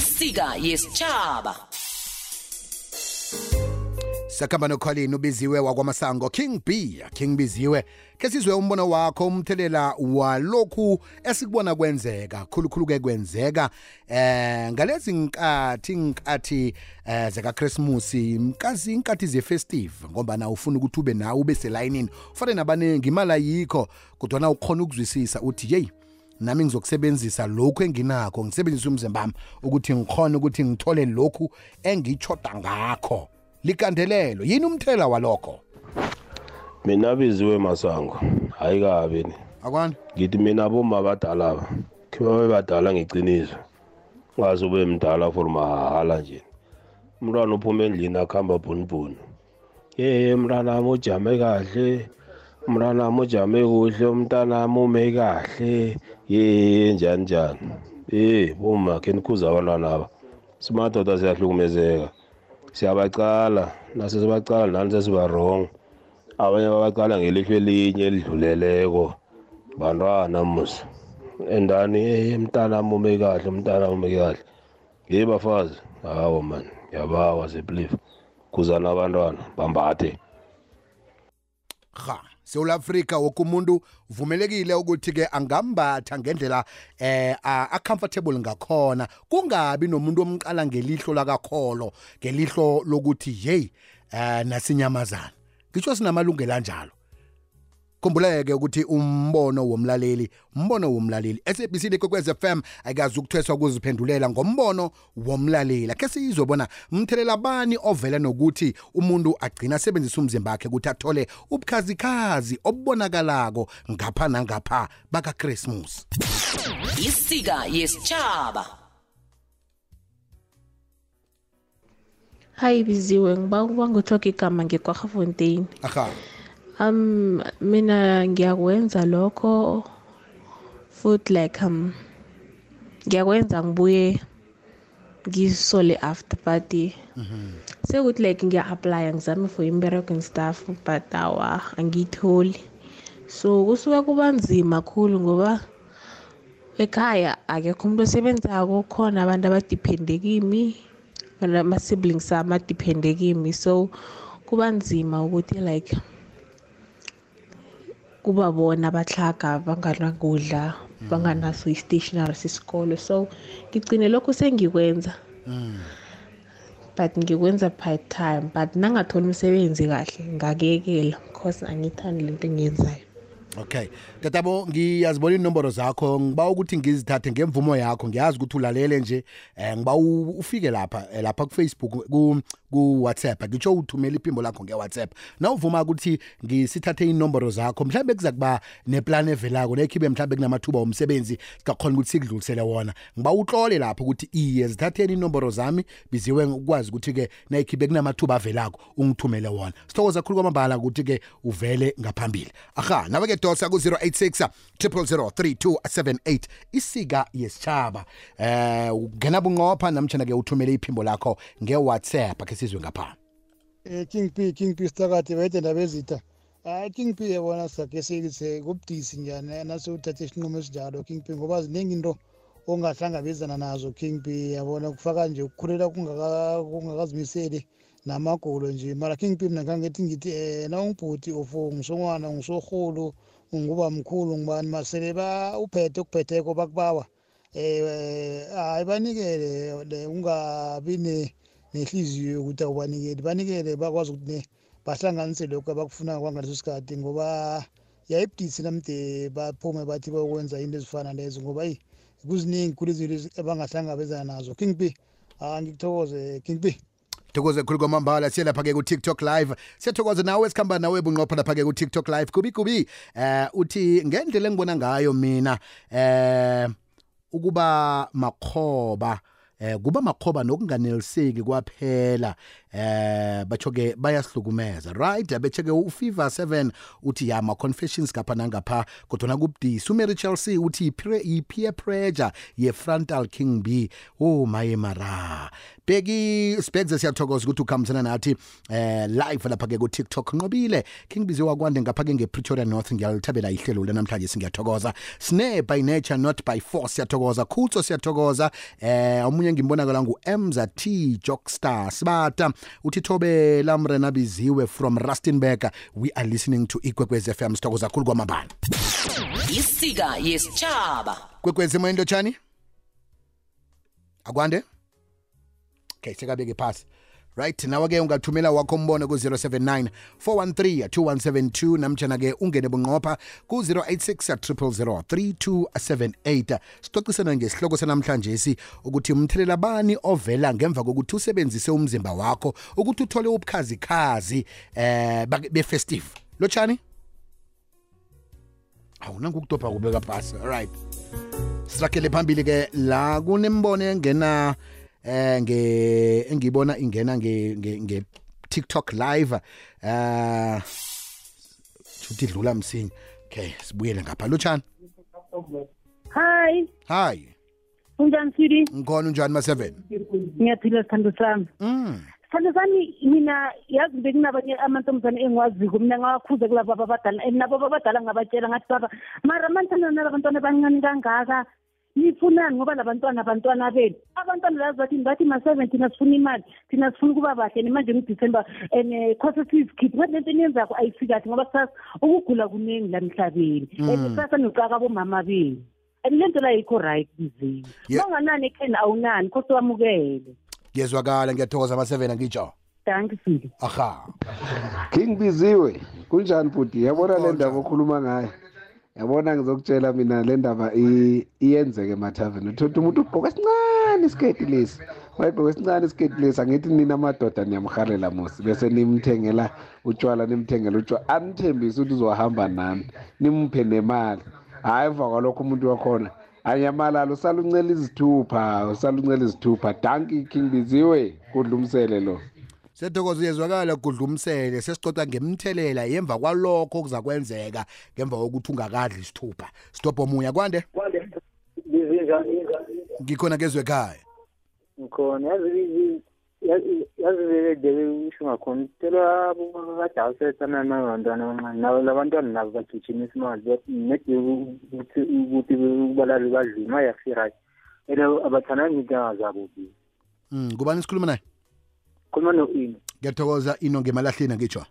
isika yesitshaba sakhamba nokholini ubiziwe wakwamasango king b king biziwe ke sizwe umbono wakho umthelela walokhu esikubona kwenzeka khulukhulu-ke kwenzeka eh ngalezi nkathi nkathi eh zikakrismusi mkazi inkathi ze-festive ngoba na ufuna ukuthi ube nawe ube selayinini ufane nabaningi imali ayikho kodwana ukhona ukuzwisisa uthi yeyi nami ngizokusebenzisa lokhu enginakho ngisebenzise umzimba wami ukuthi ngikhona ukuthi ngithole lokhu engichoda ngakho. Likandelelo yini umthelela walokho? Mina biziwe masango hayi kabi ni. Akwani? Ngithi mina boma abadala ba khiba bebadala ngiciniso ungaze ube mdala for mahala nje. Umntwana uphuma endlini akuhamba bhunibhuni. Ye mntwanami ujame kahle. Mntwanami ujame kuhle umntanami ume kahle. Ye njani njani? Ye boma khe nikhuze abantwana aba. Simadoda siyahlukumezeka. Siyabacala naso sibacala nani sesiba wrong? Abanye babacala ngelihlo elinye elidluleleko. Bantwana musa endani hey mntanami ume kahle mntanami ume kahle. Ye bafazi. Hawo man yabawa seplief khuzana abantwana bambathe. Ha South Africa woke umuntu uvumelekile ukuthi ke angambatha ngendlela eh a comfortable ngakhona. Kungabi nomuntu omqala ngelihlo lakakholo ngelihlo lokuthi hey eh nasinyamazana. Ngisho sinamalungelo anjalo. Khumbuleke ukuthi umbono womlaleli, umbono womlaleli. SABC lekwekwez FM ayikazi ukuthweswa ukuziphendulela ngombono womlaleli. Ake sizobona umthelela bani ovela nokuthi umuntu agcina asebenzisa umzimba wakhe ukuthi athole ubukhazikhazi obubonakalako ngapha nangapha baka Christmas. isika yesitshaba Hayi biziwe ngiba ukuba ngithoka igama ngekwaGafontein. Aha. Um mina ngiyakwenza lokho futhi like um ngiyakwenza ngibuye ngisole after party. Sekuthi like ngiya-apply ngizame for imbereko and stuff but awa angiyitholi. So kusuke kuba nzima kakhulu ngoba ekhaya akekho umuntu osebenzako khona abantu abadiphende kimi ama-siblings ami adiphende kimi so kuba nzima ukuthi like kuba bona abahlaga banganakudla banganaso i-stationary sesikole so ngigcine lokhu sengikwenza. But ngikwenza part time but nangatholi umsebenzi kahle ngakekela because angiyithandi lento engiyenzayo. Okay. Tatabo ngiyazibona inomboro zakho ngiba ukuthi ngizithathe ngemvumo yakho ngiyazi ukuthi ulalele nje eh ngiba u- ufike lapha eh, lapha ku Facebook ku ku WhatsApp ngitsho uthumela iphimbo lakho nge WhatsApp. Na uvuma ukuthi ngisithathe inomboro zakho mhlambe kuza kuba neplan evelako nekhibe mhlambe kunamathuba omsebenzi sikakhona ukuthi sikudlulisele wona. Ngiba utlole lapha ukuthi iye zithatheni inomboro zami biziwe ukwazi ukuthi ke nayikhibe kunamathuba avelako ungithumele wona. Sithokoza kakhulu kwamambala ukuthi ke uvele ngaphambili. Aha, nawe ke dosa ku 086 0003278 isika yesitshaba. Eh ungena bunqopha namtjana ke uthumele iphimbo lakho nge WhatsApp ke sizwe ngapha. eh King P King P stakati wayede ndabezitha hayi King P yabona sakhe sekise kubudisi njani nase uthathe isinqumo esinjalo King P ngoba ziningi into ongahlangabezana nazo King P yabona kufaka nje ukukhulela kungaka kungakazimiseli namagulo nje. Mara King P mina ngangithi ngithi eh na ungibhuti ofo ngisongwana ngisoholo nguba mkhulu ngibani masele ba uphethe ukuphetheko bakubawa. Eh hayi banikele le, ungabi ne nehliziyo yokuthi awubanikeli banikele bakwazi ukuthi ne bahlanganise lokhu abakufuna kwangaleso sikhathi ngoba yayibudisi namde baphume bathi bayokwenza into ezifana lezo ngoba yi kuziningi khulu izinto abangahlangabezana nazo king b ah ngikuthokoze king b Thokoze khulu kwamambala siye lapha ke ku TikTok live. Siyathokoza nawe esikhamba nawe bunqopha lapha ke ku TikTok live. Kubi kubi eh uthi ngendlela engibona ngayo mina eh ukuba makhoba eh kuba makhoba nokunganeliseki kwaphela. Eh batsho ke bayasihlukumeza right bethe ke uFever 7 uthi ya ma confessions kapha nangapha kodwa kubudisi uMary Chelsea uthi i-pre- i-peer pressure ye-frontal king B. Oh maye mara. Bheki sibhekze siyathokoza ukuthi ukhambisana nathi eh live lapha ke ku TikTok nqobile king bizi wakwande ngapha ke ngePretoria North ngiyalithabela ihlelo lanamhlanje singiyathokoza. Snare by nature not by force siyathokoza. Khutso siyathokoza. Eh omunye ngimbonakala ngu Emza T Jockstar Sibata. Uthi thobe lamrena biziwe from Rustenburg we are listening to Ikwekwez FM sithokoza kakhulu kwamabala. Isika yesitshaba kwekwezi moyendo chani akwande? Okay sekabeke phasi. Right nawe ke ungathumela wakho umbono ku-079 413 2172 namtshana ke ungene bunqopha ku-086 3278 sicocisana ngesihloko sanamhlanje si ukuthi umthelela bani ovela ngemva kokuthi usebenzise umzimba wakho ukuthi uthole ubukhazikhazi eh be-festive. Lotshani? Awunangukudobha kubeka phasi alright sirakele phambili ke la kunembono engena eh nge engibona ingena nge nge, nge TikTok live eh futhi dlula msinya. Okay sibuyele ngapha. Lutshani Hi, hi. Unjani Sidi? ngikhona unjani ma 7 Ngiyaphila sithando sami. mm. Sithando sami mina yazi bekunabanye amantombazane engiwaziko mina ngawakhuze kulabo abadala and nabo abadala ngabatshela ngathi baba mara mantana nalabantwana abancane kangaka? Nifunani ngoba labantwana abantwana benu abantwana lazi bathi bathi ma-seven thina sifuna imali thina sifuna ukuba bahle. Nemanje ngudecember and khose sizikhiphe ngathi lento eniyenzako ayifikathi ngoba kusasa ukugula kuningi la emhlabeni. And kusasa niqaka abomama benu and lento la yikho right mzini Yeah. banganani ekheni awunani khose wamukele. Ngiyezwakala ngiyathokoza ma 7 angitsho danki sidi aha. King Biziwe kunjani bhuti? Yabona le ndaba okhuluma ngayo. Yabona ngizokutshela mina le ndaba i- iyenzeke emathaveni uthola umuntu ugqoka esincane isiketi lesi. Wayegqoka esincane isiketi lesi angithi nina amadoda niyamhalela musi bese nimthengela utshwala nimthengela utshwala anithembise ukuthi uzohamba nami nimphe nemali. Hhayi emva kwalokho umuntu wakhona anyamalala usala uncela izithupha usala uncela izithupha. Danki king biziwe kudlumisele lo. Sethokoza uyezwakala kudlumsele sesicoca ngemthelela yemva kwalokho okuzakwenzeka ngemva kokuthi ungakadli isithupha. Stop omuya kwande? Ngikhona kezwe ekhaya. Ngikhona. Yazi yazi yazi bedeke usho ngakhona tela kade awusethana nabantwana abancane. Nabo labantwana nabo bagijimisa imali nedi ukuthi ukuthi balale badlile ma yafirayi and abathandani iintanga zabo bi mm kubani sikhuluma naye? Khuluma no-ino ngiyathokoza ino ngemalahleni ngitsho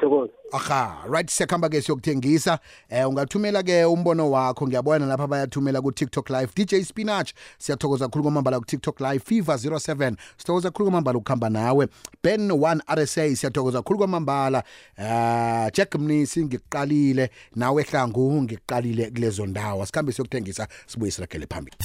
thokoza aha right siyakhamba ke siyokuthengisa. Eh ungathumela ke umbono wakho. Ngiyabona lapha bayathumela ku TikTok live DJ Spinach siyathokoza kakhulu kwamambala ku TikTok live. Fever 07 sithokoza kakhulu kwamambala ukuhamba nawe. Ben 1 RSA siyathokoza kakhulu kwamambala. Ah Jack Mnisi ngiqalile. Nawe hlangu ngiqalile kulezo ndawo. Sikhambe siyokuthengisa sibuye sirakele phambili.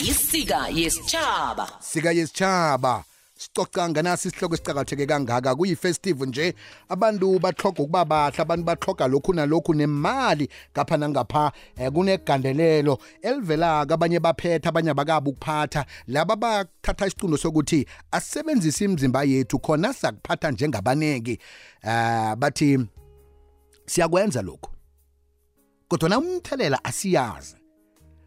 Isika yesitshaba sika yesitshaba sicoca nganasi isihloko esicakatheke kangaka. Kuyifestival nje abantu bathoga ukuba bahle abantu bathoga lokhu nalokhu nemali ngapha nangapha eh, kunegandelelo. Elivela abanye baphetha abanye abakabi ukuphatha. Laba bathatha isicundo sokuthi asebenzise imizimba yethu khona sakuphatha njengabaneki. Eh bathi siyakwenza lokhu. Kodwa na umthelela asiyazi.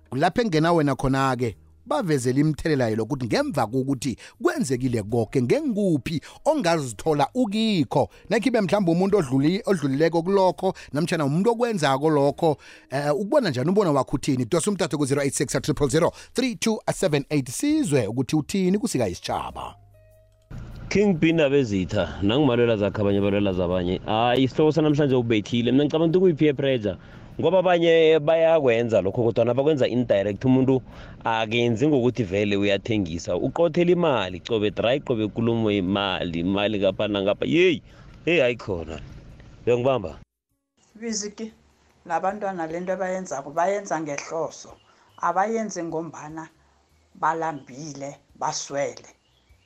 Kulapho engena wena khona-ke bavezela imithelela yelo ukuthi ngemva kokuthi kwenzekile konke ngengikuphi ongazithola ukikho? Nakhibe mhlawumbe umuntu odluli odlulileko kulokho namtshana umuntu okwenzako lokho eh ukubona njani umbono wakho uthini? Dosa umtatho ku-086 3278 sizwe ukuthi uthini kusika isitshaba king b nabezitha nangimalwela zakhe abanye balwela zabanye. Hayi isihloko sanamhlanje ubethile mina ngicabanga ukuthi kuyi-peer pressure. Ngoba abanye bayakwenza lokho kodwa bakwenza indirect umuntu akenzi ngokuthi vele uyathengisa. Uqothela imali cobe dry qobe ikulumo imali imali ngapha nangapha. Yeyi heyi ayikhona uyangibamba? Biziki labantwana lento abayenzako bayenza ngehloso. Abayenzi ngombana balambile baswele.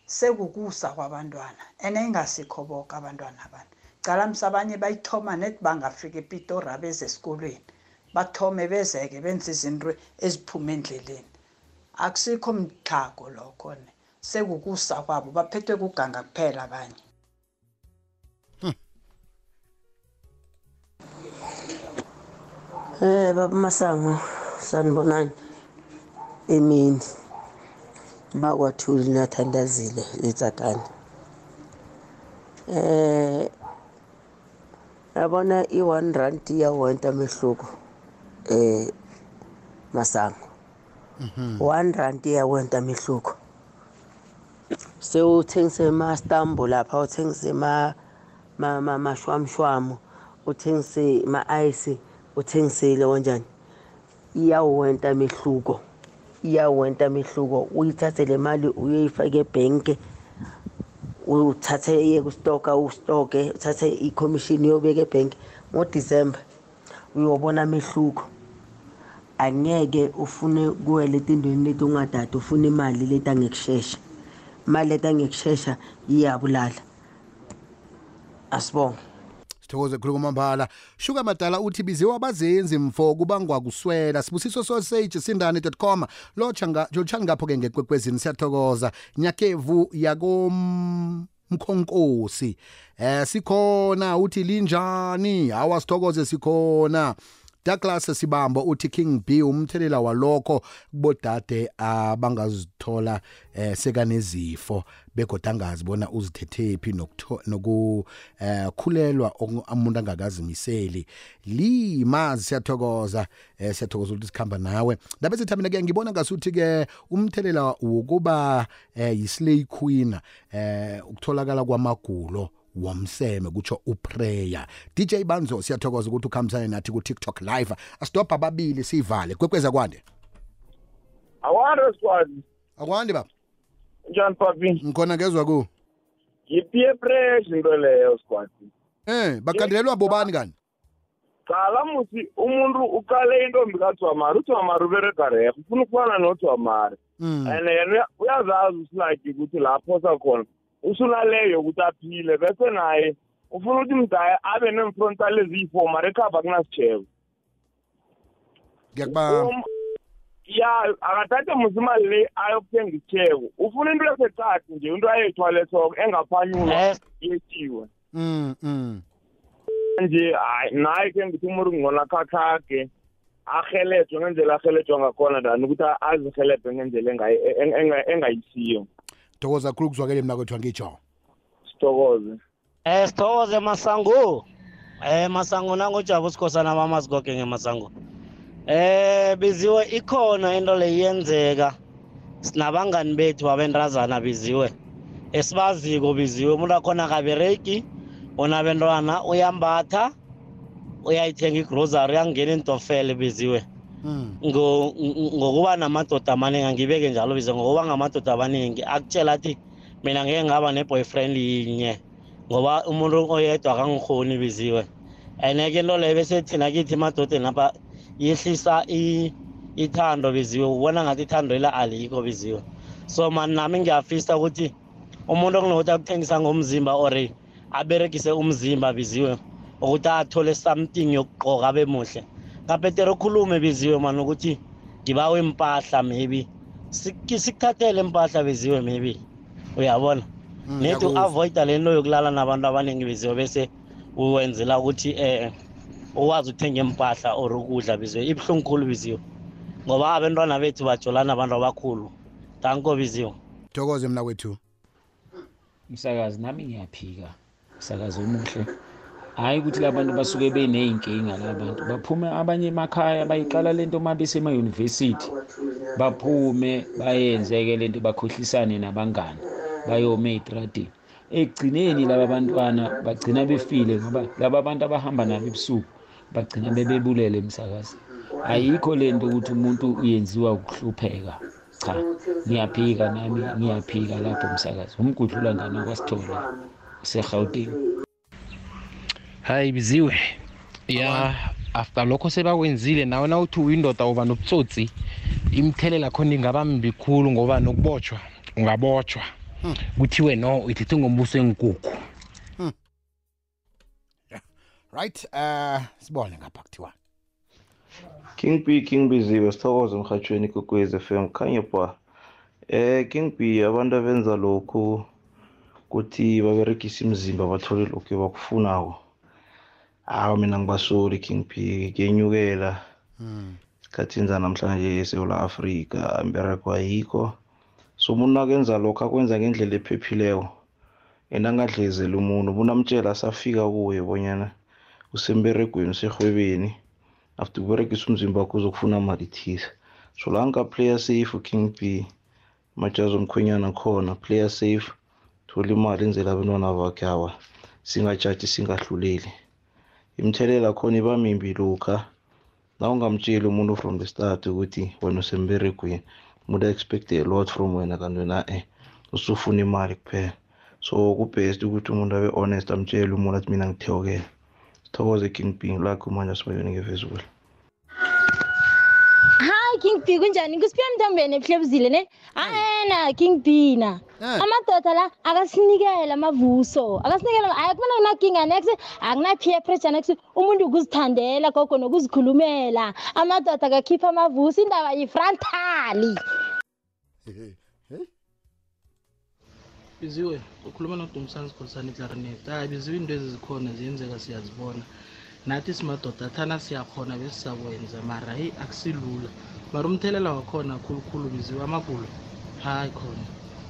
Sekukusa kwabantwana and ingasikho boke abantwana abantu cala msabanye bayithoma net bangafika epitora beze esikolweni. Bathome bezeke benze izinto eziphuma endleleni. Akusikho mthago lokho ne sekukusa kwabo baphethwe kuganga kuphela abanye. Eh baba Masango sanibonani? Emini. Bakwathuli nathandazile letsakani eh yabona i-1 rand iyawenta amehluko eh Masango. 1 rand iyawenta amehluko sewuthengise mastambo lapha uthengise ma ma ma mashwamshwamu uthengise ma-ice uthengisile kanjani? Iyawenta amehluko iyawenta amehluko uyithathe le mali uyoyifaka ebhenke uthathe iye kustoka ustoke uthathe ikhomishini uyobeka ebhenki ngodisemba uyobona amehluko. Angeke ufune kuwele etindweni leti ungadada ufune imali leti angekushesha imali leti angekushesha iyabulala. Asibonge. Sithokoze khulu kwamambala. Shuka madala uthi biziwe abazenzi mfo kubangwa kuswela. Sibusiso sausage sindane.com lotsha lotsha ngapho-ke ngekwekwezini siyathokoza. Nyakevu yakomkhonkosi. Eh sikhona uthi linjani? Hawa sithokoze sikhona. Douglas Sibambo uthi King B umthelela walokho kubodade abangazithola eh sekanezifo begodangazi bona uzithethephi noku eh khulelwa umuntu angakazimiseli. Limazi siyathokoza eh siyathokoza ukuthi sikhamba nawe. Ndabe sithi mina ke ngibona ngasuthi ke umthelela wokuba eh yislay queen eh ukutholakala kwamagulo womseme kutsho uprayer DJ Banzo siyathokoza ukuthi ukhambisane nathi ku TikTok live. Asidobha ababili sivale. Kwekweza kwande? Awande squad akwande baba. Njani papi? Ngikhona ngezwe ku. Yipeer pressure into leyo squad eh bakandelelwa bobani kani? Qala musi umuntu uqale intombi kaDzwamari uDzwamari ubereka ref ufuna ukufana noDzwamari and yena uyazazi usilaki ukuthi lapho sakhona usunaleyo yokuthi aphile bese naye ufuna ukuthi mdaya abe nemfrontal eziyi-four mara ekhava kunasitsheko ngiyakubamba ya akathathe musi imali le ayokuthenga isitsheko ufuna into eseqadi nje into ayeyithwale soko engaphanyulwa yetiwe mm mm. Nje hayi naye ke ngithi umuntu ngona khakhake ahelejwe ngendlela ahelejwa ngakhona than ukuthi azihelebhe ngendlela engayisiyo. Thokoza khulu kuzwakele mina kwethu angitsho. Sithokoze. Eh sithokoze masango. Eh masango nangojabu sikhosana bamasigoge ngemasango. Eh biziwe ikhona into leyenzeka sinabangani bethu abentrazana biziwe. Esibaziko biziwe umuntu akhona akabereki unabentwana uyambatha uyayithenga igrosary uyangena intofele biziwe. Ngokuba namadoda amaningi angibeke njalo bize ngokuba ngamadoda amaningi akutshela athi mina ngeke ngaba ne-boyfriend yinye ngoba umuntu oyedwa akangikhoni biziwe. And-ke into leyo bese thina kithi emadodeni apha yehlisa ithando biziwe ubona ngathi ithando ela alikho biziwe. So mani nami ngiyafisa ukuthi umuntu okunokuthi akuthengisa ngomzimba or aberegise umzimba biziwe ukuthi athole something yokugqoka abe muhle. Ngabhetere ukhulume biziwe mani ukuthi ngibawe impahla maybe. Sikuthathele impahla biziwe maybe. Uyabona? Nethi u-avoida le nto yokulala nabantu abaningi biziwe bese uwenzela ukuthi um ukwazi ukuthenga impahla or ukudla biziwe ibuhlungu khulu biziwe ngoba abantwana bethu bajolana abantu abakhulu. Danko biziwe thokoze mna kwethu msakazi nami ngiyaphika. Msakazi omuhle. Hayi ukuthi labantu basuke beney'nkinga labantu baphume abanye emakhaya bayiqala lento uma besemayunivesithi baphume bayenze-ke lento bakhohlisane nabangani bayome ey'tradini ekugcineni laba bantwana bagcina befile ngoba laba bantu abahamba nabo ebusuku bagcina bebebulele emsakazi ayikho lento ukuthi umuntu uyenziwa ukuhlupheka. Cha ngiyaphika nami ngiyaphika lapho msakazi umgudlula ngani okwasithola segauteng hayi biziwe. Ya after lokho sebakwenzile nawe uthi uyindoda uba nobutsotsi imthelela khona ingaba mbi khulu ngoba nokubotshwa ungabotshwa kuthiwe no ithethe ngombuso enkukhu right uh sibone ngapha kuthiwa. King b king biziwe sithokoze emhatshweni kokwez f m. Khanye ba Eh King B abantu abenza lokhu kuthi baberegisa imizimba bathole lokhu bakufunako awu mina ngibasoli King B kuyenyukela esikhathini zanamhlanje eSouth Africa imbereko ayikho. So umuntu akenza lokho akwenza ngendlela ephephileko. And angadlezeli umuntu umuntu amtshela asafika kuye bonyana usemberegweni userhwebeni. After ukuberegisa umzimba wakho uzokufuna mali thize. So la nka-player safe king b majazi omkhwenyana khona player safe. Thola imali enzela abantwana bakhe awa. Singajaji singahluleli. Imithelela khona iba mimbi lokha na ungamtsheli umuntu from the start ukuthi wena usemberegweni umuntu expect a lot from wena kanti wena eh usufuna imali kuphela. So kubest ukuthi umuntu abe honest amtshele umuntu athi mina ngithewokele sithokoze king b lakho manje sibayoni hayi king b kunjani? Kusiphiwe mntambeni ebuhlebuzile ne? Ayena king b na. Amadoda la akasinikela amavuso akasinikela hayi kumele kunakinga next akuna-peer pressure next? Umuntu ukuzithandela gogo nokuzikhulumela. Amadoda akakhipha amavuso indaba yifrontali. Biziwe ukhuluma nodumisani sikhosana iclarinet hayi biziwe into ezizikhona ziyenzeka siyazibona. Nathi simadoda thana siyakhona besisakwenza mara heyi akusilula mara umthelela wakhona khulukhulu biziwe amagulo. Hayi khona.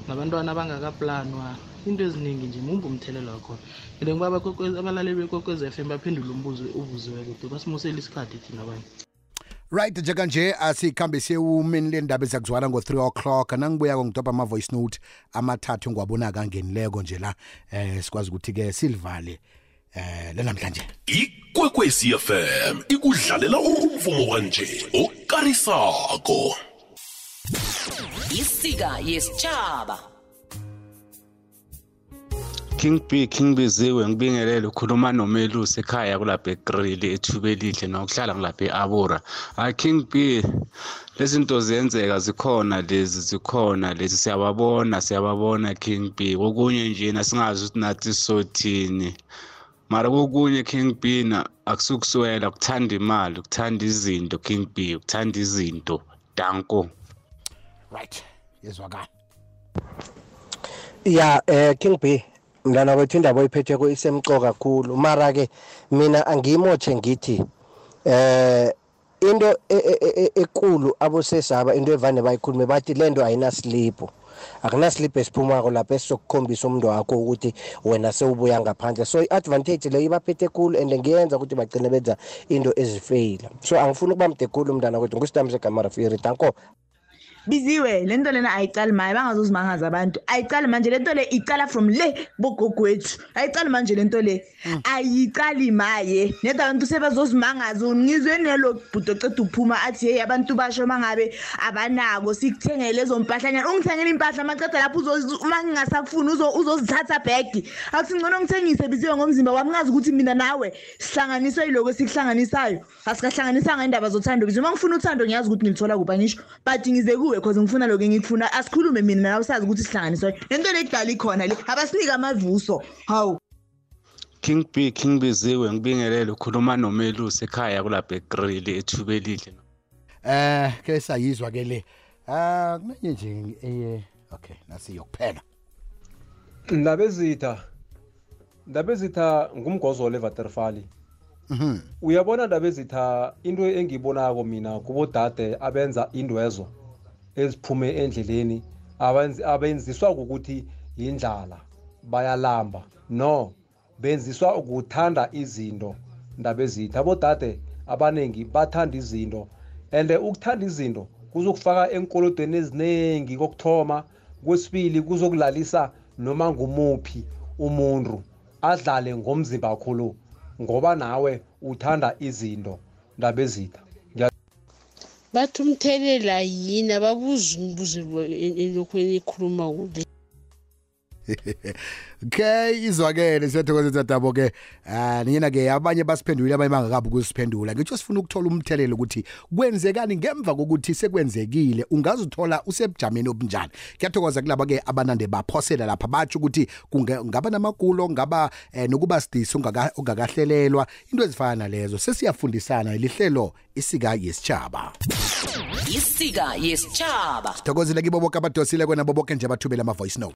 Nabantwana abangakaplanwa into eziningi nje mumbe umthelela wakhona. And ngibaba abalaleli bekwekwez f m baphendule umbuzo ubuziwe kude basimusele isikhathi thina abanye. Right njekanje asikhambe siyewumini lendaba ezakuzwana ngo-3 o'clock. Nangibuyako ngidobha ama-voice note amathathu engiwabonaka angenileko nje la. Eh sikwazi ukuthi-ke silivale eh lenamhlanje ikwekwezi fm ikudlalela umvumo kanje okarisako. Isika yesitshaba King B King Biziwe ngibingelele ukhuluma noMelusi ekhaya kulapha eGrill ethuba elihle nokuhlala ngilapha eAbura. Ah King B lezinto ziyenzeka zikhona lezi zikhona lezi. Siyababona siyababona King B. Kokunye nje nasingazi ukuthi nathi sothini. Mara kokunye King B na akusukuswela ukuthanda imali ukuthanda izinto King B ukuthanda izinto. Danko. right yezwakala ya eh King B mntana wethu indaba oyiphetheko isemcoka kakhulu mara ke mina angiyimotshe ngithi eh into e- e- e- ekulu abosesaba into evane bayikhulume bathi lento ayinasilipho akunasilipho esiphumako lapho esizokukhombisa umuntu wakho ukuthi wena sewubuya ngaphandle. So i-advantage leyo ibaphethe khulu and ngiyenza ukuthi bagcine benza into ezifeyila. So angifuni ukuba mde khulu mntana wethu. Ngusitami segamarafiri danko biziwe le nto lena ayicali maye bangazozimangaza abantu ayicali manje le nto le icala from le bogogwethu ayicali manje le nto le. Ayicali maye. Neda abantu sebazozimangaza ngizwe nelo bhudo ceda uphuma athi heyi abantu basho uma ngabe abanako sikuthengele lezo mpahlanyana ungithengela impahla maceda lapho uzo- uma ngingasakufuni uzo- uzozithatha bhegi akusingcono ngithengise biziwe ngomzimba wami. Ngazi ukuthi mina nawe sihlanganiswe yiloko esikuhlanganisayo. Asikahlanganisanga indaba zothando. Biziwe uma ngifuna uthando ngiyazi ukuthi ngilithola kuphi angisho. But ngize kuwe cause ngifuna lokho engikufuna. Asikhulume mina nawe sazi ukuthi sihlanganiswayo le nto le kudala ikhona le abasinike amavuso. Hawu. King B King Biziwe ngibingelele ukhuluma noMelusi ekhaya kulapha eGrill ethuba elihle. eh ke sayizwa ke le. Ah kunenye nje eye okay nasiyokuphela. Ndabezitha ndabezitha ngumgozolo evaterfali mhm. Uyabona ndabezitha into engiyibonako mina kubodade abenza indwezo. Eziphume endleleni abenzi- abenziswa ukuthi yindlala bayalamba. No benziswa ukuthanda izinto ndabezitha. Abodade abaningi bathanda izinto and ukuthanda izinto kuzokufaka enkolodweni eziningi kokuthoma. Kwesibili kuzokulalisa noma ngumuphi umuntu adlale ngomzimba wakho lo ngoba nawe uthanda izinto ndabezitha. Bathi umthelela yini? Ababuza umbuzo lo- e- elokhweni ekhuluma kule okay izwakele siyathokoza dabo ke ah nina ke abanye basiphendulile abanye bangakabi ukusiphendula. Ngitsho sifuna ukuthola umthelelo ukuthi kwenzekani ngemva kokuthi sekwenzekile ungazithola usebujameni obunjani? Kuyathokoza kulabo ke abanande baphosela lapha batsho ukuthi kunge- ngaba namagulo ngaba eh, nokuba sidisi ungaka- ungakahlelelwa into ezifana nalezo sesiyafundisana lihlelo isika yesitshaba isika yesitshaba sithokozile kibo bonke abadosile kwena boboke nje bathubele ama voice note.